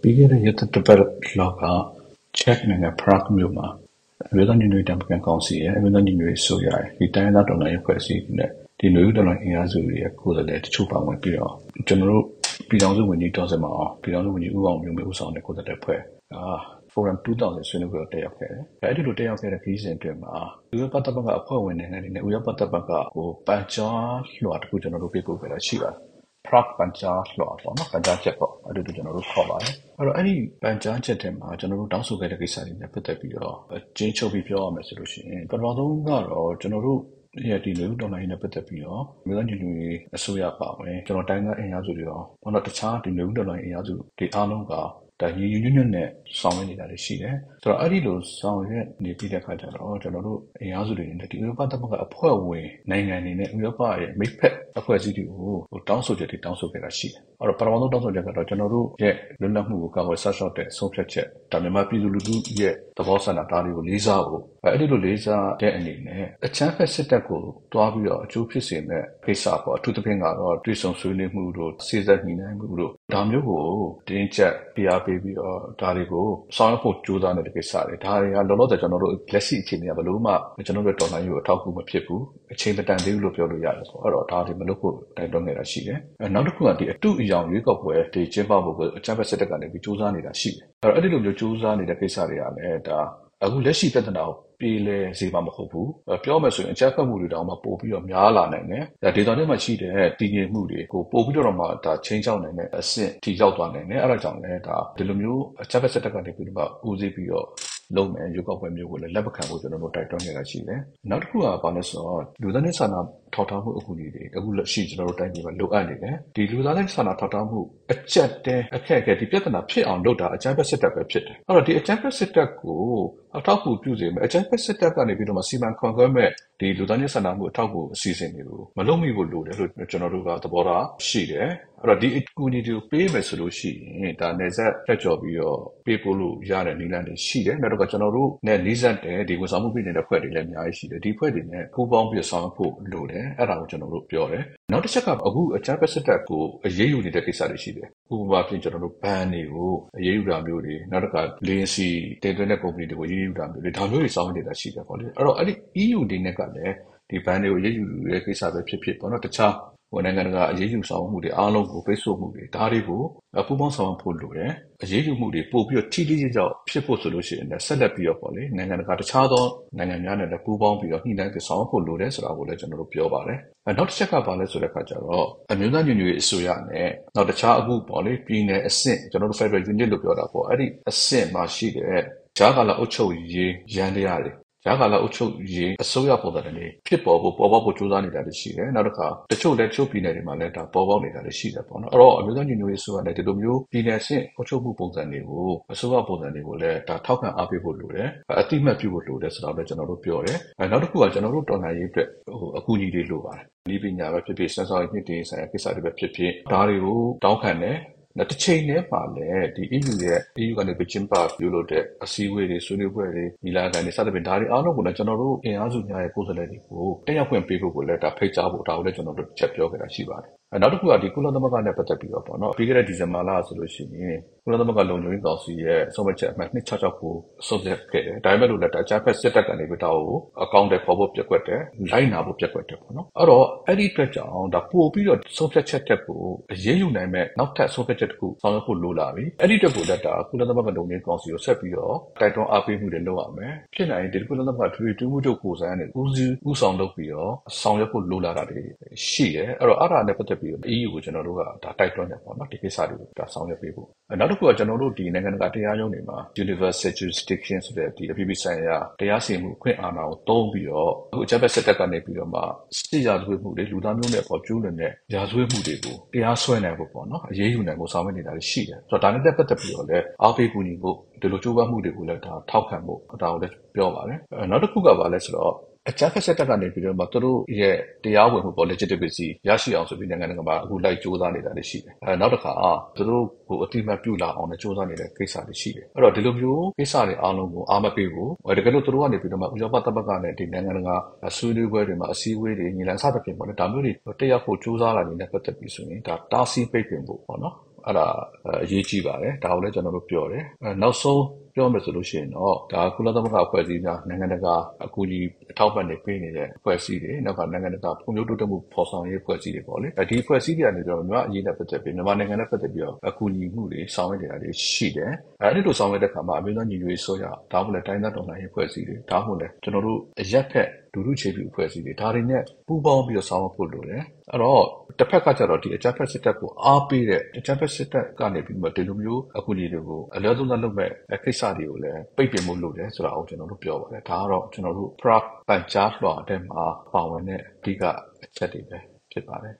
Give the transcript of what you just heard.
ပြီးခဲ့တဲ့ရက်သတ္တပတ်လောက်ကချက်နိုင်ငံပရာဂ်မြို့မှာအမျိုးသားညီညွတ်ရေးတပ်မတော်ကောင်စီရဲ့အမျိုးသားညီညွတ်ရေးဆိုရယ်ဒီတိုင်းသားတော်လှန်ရေးဖွဲ့စည်းနဲ့ဒီလူဦးတော်လှန်အင်အားစုတွေရဲ့ကိုယ်စားလှယ်တချို့ပါဝင်ပြီးတော့ကျွန်တော်တို့ပြည်ထောင်စုဝန်ကြီးဒေါ်စင်မောင်ပြည်ထောင်စုဝန်ကြီးဦးအောင်မျိုးမျိုးဦးဆောင်တဲ့ကိုယ်စားလှယ်ဖွဲ့အာ Forum 2000ဆွေးနွေးပွဲတက်ရောက်ခဲ့တယ်။အဲဒီလိုတက်ရောက်ခဲ့တဲ့ခရီးစဉ်အတွင်းမှာဥရောပတပ်ဖွဲ့ကအဖွဲ့ဝင်နိုင်ငံတွေနဲ့ဥရောပတပ်ဖွဲ့ကဟိုပန်ချာလွှာတခုကျွန်တော်တို့ပြပို့ခဲ့တာရှိပါတယ်။ Prague ပန်ချာလွှာပေါ့နော်ပန်ချာချက်ပေါ့အဲ့ဒီလိုကျွန်တော်တို့ခေါ်ပါတယ်။အဲ့တော့အဲ့ဒီပန်ချာချက်ထဲမှာကျွန်တော်တို့တောင်းဆိုခဲ့တဲ့ကိစ္စတွေနဲ့ပတ်သက်ပြီးတော့ကျင်းချုပ်ပြီးပြောရမယ်ဆိုလို့ရှိရင်ပထမဆုံးကတော့ကျွန်တော်တို့ရဲ့ဒီလူတော်လိုင်းနဲ့ပတ်သက်ပြီးတော့မြို့ညညရေးအစိုးရပါဝင်ကျွန်တော်တိုင်းကအင်အားစုတွေရောဘာလို့တခြားဒီလူတော်လိုင်းအင်အားစုဒီအားလုံးက ဒါညီညီညွတ်ညွတ်နဲ့ဆောင်ရွက်နေတာတွေရှိတယ်။ဆိုတော့အဲ့ဒီလိုဆောင်ရွက်နေပြီးတဲ့အခါကျတော့ကျွန်တော်တို့အင်အားစုတွေနဲ့ဒီဥရောပသမဂ္ဂအဖွဲ့ဝင်နိုင်ငံတွေနဲ့ဥရောပရဲ့မိတ်ဖက်အဖွဲ့အစည်းတွေကိုဟိုတောင်းဆိုချက်တွေတောင်းဆိုခဲ့တာရှိတယ်။အဲ့တော့ပထမဆုံးတောင်းဆိုချက်ကတော့ကျွန်တော်တို့ရဲ့လွတ်လပ်မှုကိုကာကွယ်ဆောက်ရှောက်တဲ့ဆုံးဖြတ်ချက်ဒါမြန်မာပြည်သူလူထုရဲ့သဘောဆန္ဒဒါတွေကိုလေးစားဖို့အဲ့ဒီလိုလေးစားတဲ့အနေနဲ့အချမ်းဖက်စစ်တပ်ကိုတွားပြီးတော့အကျိုးဖြစ်စေမဲ့ ကိစ္စပေါ့အထူးသဖြင့်ကတော့တွိဆုံဆွေးနွေးမှုတို့စေစပ်ညှိနှိုင်းမှုတို့ဒါမျိုးကိုတင်းကျပ်ပြအားပေးပြီးတော့ဒါတွေကိုဆောင်ရွက်ဖို့ကြိုးစားနေတဲ့ကိစ္စတွေဒါတွေကလောလောဆယ်ကျွန်တော်တို့လက်ရှိအခြေအနေကဘယ်လို့မှကျွန်တော်တို့တော်လှန်ရေးကိုအထောက်အကူမဖြစ်ဘူးအချိန်မတန်သေးဘူးလို့ပြောလို့ရတယ်ဆိုတော့အဲ့တော့ဒါတွေမလုပ်ဖို့တိုက်တွန်းနေတာရှိတယ်အဲနောက်တစ်ခုကဒီအတုအယောင်ရွေးကောက်ပွဲဒီကျင်းပဖို့အချမ်းဖက်စစ်တပ်ကနေပြီးကြိုးစားနေတာရှိတယ်အဲ့တော့အဲ့ဒီလိုမျိုးကြိုးစားနေတဲ့ကိစ္စတွေကလည်းဒါ အခုလက်ရှိပြဿနာကိုပြေလဲစေမှာမဟုတ်ဘူးပြောမယ်ဆိုရင်အကြမ်းဖက်မှုတွေတောင်မှပို့ပြီးတော့များလာနိုင်တယ်ဒါဒေတာထဲမှာရှိတဲ့တည်ငြိမ်မှုတွေကိုပို့ပြီးတော့မှဒါချင်းချောင်းနိုင်တဲ့အဆင့်ထိရောက်သွားနိုင်တယ်အဲ့ဒါကြောင့်လည်းဒါဒီလိုမျိုးအကြမ်းဖက်စစ်တပ်ကနေပြီးတော့ဦးစီးပြီးတော့ လုံးမယ်ရုပ်ောက်ပွဲမျိုးကိုလည်းလက်မခံဖို့ကျွန်တော်တို့တိုက်တွန်းနေတာရှိတယ်။နောက်တစ်ခုကဘာလဲဆိုတော့လူသားနဲ့စာနာထောက်ထားမှုအကူအညီတွေအခုလက်ရှိကျွန်တော်တို့တိုင်းပြည်မှာလိုအပ်နေတယ်။ဒီလူသားနဲ့စာနာထောက်ထားမှုအကျက်တဲအခက်အခဲဒီပြဿနာဖြစ်အောင်လုပ်တာအကြမ်းဖက်စစ်တပ်ပဲဖြစ်တယ်။အဲ့တော့ဒီအကြမ်းဖက်စစ်တပ်ကိုအထောက်အကူပြုစေမယ်အကြမ်းဖက်စစ်တပ်ကနေပြီးတော့မှစီမံခွန်ခွဲမဲ့ ဒီလူသားချင်းစာနာမှုအထောက်အကူအစီအစဉ်တွေကိုမလုပ်မိဖို့လိုတယ်လို့ကျွန်တော်တို့ကသဘောထားရှိတယ်။အဲ့တော့ဒီအကူအညီတွေကိုပေးမယ်ဆိုလို့ရှိရင်ဒါနေဆက်တက်ကြော်ပြီးတော့ပေးဖို့လို့ရတဲ့နည်းလမ်းတွေရှိတယ်။နောက်တော့ကျွန်တော်တို့နဲ့နှီးစပ်တဲ့ဒီဝန်ဆောင်မှုပြည်နေတဲ့ဖွဲ့တွေလည်းအများကြီးရှိတယ်။ဒီဖွဲ့တွေနဲ့ပူးပေါင်းပြီးဆောင်ရွက်ဖို့လိုတယ်။အဲ့ဒါကိုကျွန်တော်တို့ပြောတယ်။ နောက်တစ်ချက်က အခု အကြမ်းဖက်စစ်တပ်ကို အရေးယူနေတဲ့ကိစ္စတွေရှိတယ်။ဥပမာဖြင့်ကျွန်တော်တို့ဘန်တွေကို အရေးယူတာမျိုးတွေ နောက်တစ်ခါလင်းစီတင်သွင်းတဲ့ ကုမ္ပဏီတွေကို အရေးယူတာမျိုးတွေ ဒါမျိုးတွေ ဆောင်ရွက်နေတာရှိတယ်ပေါ့လေ။အဲ့တော့အဲ့ဒီ EU တွေနဲ့ကလည်းဒီဘန်တွေကို အရေးယူတဲ့ကိစ္စပဲဖြစ်ဖြစ်ပေါ့နော်တခြားဟို နိုင်ငံတကာအရေးယူဆောင်မှုတွေအားလုံးကိုပိတ်ဆို့မှုတွေဒါတွေကိုပူးပေါင်းဆောင်ဖို့လိုတယ်အရေးယူမှုတွေပို့ပြီးတော့ထိထိရောက်ရောက်ဖြစ်ဖို့ဆိုလို့ရှိရင်လည်းဆက်လက်ပြီးတော့ပေါ့လေနိုင်ငံတကာတခြားသောနိုင်ငံများနဲ့လည်းပူးပေါင်းပြီးတော့ညှိနှိုင်းပြီးဆောင်ဖို့လိုတယ်ဆိုတာကိုလည်းကျွန်တော်တို့ပြောပါတယ်အဲနောက်တစ်ချက်ကပါလဲဆိုတဲ့အခါကျတော့အမျိုးသားညီညွတ်ရေးအစိုးရနဲ့နောက်တခြားအခုပေါ့လေပြည်နယ်အဆင့်ကျွန်တော်တို့ Federal Unit လို့ပြောတာပေါ့အဲ့ဒီအဆင့်မှာရှိတဲ့ဂျာကာလာအုပ်ချုပ်ရေးရန်တရားတွေ ကြားကာလအုပ်ချုပ်ရေးအစိုးရပုံစံတွေဖြစ်ပေါ်ဖို့ပေါ်ပေါက်ဖို့ကြိုးစားနေတာတွေရှိတယ်။နောက်တစ်ခါတချို့လည်းတချို့ပြည်နယ်တွေမှာလည်းဒါပေါ်ပေါက်နေတာတွေရှိတယ်ပေါ့နော်။အဲ့တော့အမျိုးသားညီညွတ်ရေးအစိုးရလည်းဒီလိုမျိုးပြည်နယ်အဆင့်အုပ်ချုပ်မှုပုံစံတွေကိုအစိုးရပုံစံတွေကိုလည်းဒါထောက်ခံအားပေးဖို့လိုတယ်။အတိအမှတ်ပြုဖို့လိုတယ်ဆိုတာလည်းကျွန်တော်တို့ပြောတယ်။နောက်တစ်ခုကကျွန်တော်တို့တော်လှန်ရေးအတွက်ဟိုအကူအညီတွေလိုပါတယ်။ဒီပညာပဲဖြစ်ဖြစ်စမ်းဆောင်ရေးမြင့်တင်ဆိုင်ရာကိစ္စတွေပဲဖြစ်ဖြစ်ဒါတွေကိုတောင်းခံတယ်နောက် တစ်ချိန်တည်းမှာလည်းဒီ EU ရဲ့ EU ကနေပြီးကျင်းပပြုလုပ်တဲ့အစည်းအဝေးတွေဆွေးနွေးပွဲတွေညီလာခံတွေစသဖြင့်ဒါတွေအားလုံးကိုလည်းကျွန်တော်တို့အင်အားစုများရဲ့ကိုယ်စားလှယ်တွေကိုတက်ရောက်ခွင့်ပေးဖို့ကိုလည်းဒါဖိတ်ကြားဖို့ဒါကိုလည်းကျွန်တော်တို့ချက်ပြောခဲ့တာရှိပါတယ် နောက်တစ်ခုကဒီကုလသမဂ္ဂနဲ့ ပတ်သက်ပြီးတော့ပေါ့နော် ပြီးခဲ့တဲ့ ဒီဇင်ဘာလဆိုလို့ရှိရင် ကုလသမဂ္ဂ လုံခြုံရေးကောင်စီရဲ့ ဆုံးဖြတ်ချက်အမှတ်266ကို ဆုံးဖြတ်ခဲ့တယ် ဒါပေမဲ့လို့လည်း အကြမ်းဖက်စစ်တပ်ကနေပြီးတော့အကောင့်တွေပေါ်ဖို့ပြက်ကွက်တယ် လိုက်နာဖို့ပြက်ကွက်တယ်ပေါ့နော် အဲ့တော့ အဲ့ဒီအတွက်ကြောင့်ဒါပို့ပြီးတော့ ဆုံးဖြတ်ချက်တက်ကို အရေးယူနိုင်မဲ့နောက်ထပ် ဆုံးဖြတ်ချက်တစ်ခု ဆောင်ရွက်ဖို့ လိုလာပြီ အဲ့ဒီအတွက်ကိုလည်းဒါကုလသမဂ္ဂ လုံခြုံရေးကောင်စီကို ဆက်ပြီးတော့ တိုက်တွန်းအားပေးမှုတွေ လုပ်ရမယ် ဖြစ်နိုင်ဒီကုလသမဂ္ဂထွေထွေမှုချုပ် ကိုယ်စားနဲ့ဦးစီးဦးဆောင်လုပ်ပြီးတော့ ဆောင်ရွက်ဖို့ လိုလာတာတွေ ရှိတယ် အဲ့တော့ အဲ့ဒါနဲ့ ပတ်သက်ပြီးတော့ EU ကို ကျွန်တော်တို့ကဒါတိုက်တွန်းတယ်ပေါ့နော် ဒီကိစ္စတွေကိုဒါဆောင်ရွက်ပေးဖို့ နောက်တစ်ခုက ကျွန်တော်တို့ဒီနိုင်ငံတကာ တရားရုံးတွေမှာ universal jurisdiction ဆိုတဲ့ဒီအပြည်ပြည်ဆိုင်ရာ တရားစီရင်မှုခွင့်အာဏာကို သုံးပြီးတော့ အခု အကြမ်းဖက်စစ်တပ်ကနေပြီးတော့မှ စစ်ရာဇဝတ်မှုတွေ လူသားမျိုးနဲ့ပေါ် ကျူးလွန်တဲ့ ရာဇဝတ်မှုတွေကို တရားစွဲနိုင်ဖို့ပေါ့နော်အရေးယူနိုင်ဖို့ ဆောင်ရွက်နေတာရှိတယ်ဆိုတော့ဒါနဲ့ ပတ်သက်ပြီးတော့လည်း အားပေးကူညီဖို့ ဒီလို ကြိုးပမ်းမှုတွေကိုလည်းဒါထောက်ခံဖို့ ဒါကိုလည်း ပြောပါတယ် နောက်တစ်ခုက ဘာလဲဆိုတော့ အကြမ်းဖက်စစ်တပ်ကနေပြီးတော့မှသူတို့ရဲ့တရားဝင်မှုပေါ် legitimacy ရရှိအောင်ဆိုပြီးနိုင်ငံတကာမှာအခုလိုက်စူးစမ်းနေတာတွေရှိတယ်အဲနောက်တစ်ခါသူတို့ကိုအတိမတ်ပြုလာအောင်လည်းစူးစမ်းနေတဲ့ကိစ္စတွေရှိတယ်အဲ့တော့ဒီလိုမျိုးကိစ္စတွေအားလုံးကိုအားမပေးဘူးတကယ်လို့သူတို့ကနေပြီးတော့မှဥရောပသမဂ္ဂနဲ့ဒီနိုင်ငံတကာဆွေးနွေးပွဲတွေမှာအစည်းအဝေးတွေညီလာစသဖြင့်ပေါ့လေဒါမျိုးတွေတက်ရောက်ဖို့စူးစမ်းလာနေတဲ့ပတ်သက်ပြီးဆိုရင်ဒါတားဆီးပိတ်ပင်ဖို့ပေါ့နော်အဲ့ဒါအရေးကြီးပါတယ်ဒါကိုလည်းကျွန်တော်တို့ပြောတယ်နောက်ဆုံး ပြောမယ်ဆိုလို့ရှိရင်တော့ ဒါကုလသမဂ္ဂအဖွဲ့အစည်းများ နိုင်ငံတကာအကူအညီအထောက်ပံ့တွေပေးနေတဲ့ အဖွဲ့အစည်းတွေ နောက်ကနိုင်ငံတကာဖွံ့ဖြိုးတိုးတက်မှုဖော်ဆောင်ရေးအဖွဲ့အစည်းတွေပေါ့လေ ဒီအဖွဲ့အစည်းတွေကနေတော့ မြန်မာအရေးနဲ့ပတ်သက်ပြီး မြန်မာနိုင်ငံနဲ့ပတ်သက်ပြီးတော့အကူအညီမှုတွေ ဆောင်ရွက်နေတာတွေရှိတယ် အဲဒီလိုဆောင်ရွက်တဲ့အခါမှာ အမျိုးသားညီညွတ်ရေးဆိုရဒါမှမဟုတ်တိုင်းသားတော်လှန်ရေးအဖွဲ့အစည်းတွေ ဒါမှမဟုတ်လည်း ကျွန်တော်တို့ အရက်ဖက် လူလူချေပြီးအဖွဲ့အစည်းတွေ ဒါတွေနဲ့ ပူးပေါင်းပြီးတော့ ဆောင်ရွက်ဖို့လိုတယ် အဲ့တော့တစ်ဖက်ကကျတော့ဒီအကြမ်းဖက်စစ်တပ်ကို အားပေးတဲ့ အကြမ်းဖက်စစ်တပ်ကနေပြီးမှဒီလိုမျိုးအကူအညီတွေကို အလွယ်သုံးလုပ်မဲ့ကိစ္စတွေကိုလည်းပိတ်ပင်မှုလုပ်တယ်ဆိုတာကိုကျွန်တော်တို့ပြောပါတယ်ဒါကတော့ကျွန်တော်တို့ PRAC ပန်ကြားလွှာတဲ့မှာပါဝင်တဲ့အဓိကအချက်တွေပဲဖြစ်ပါတယ်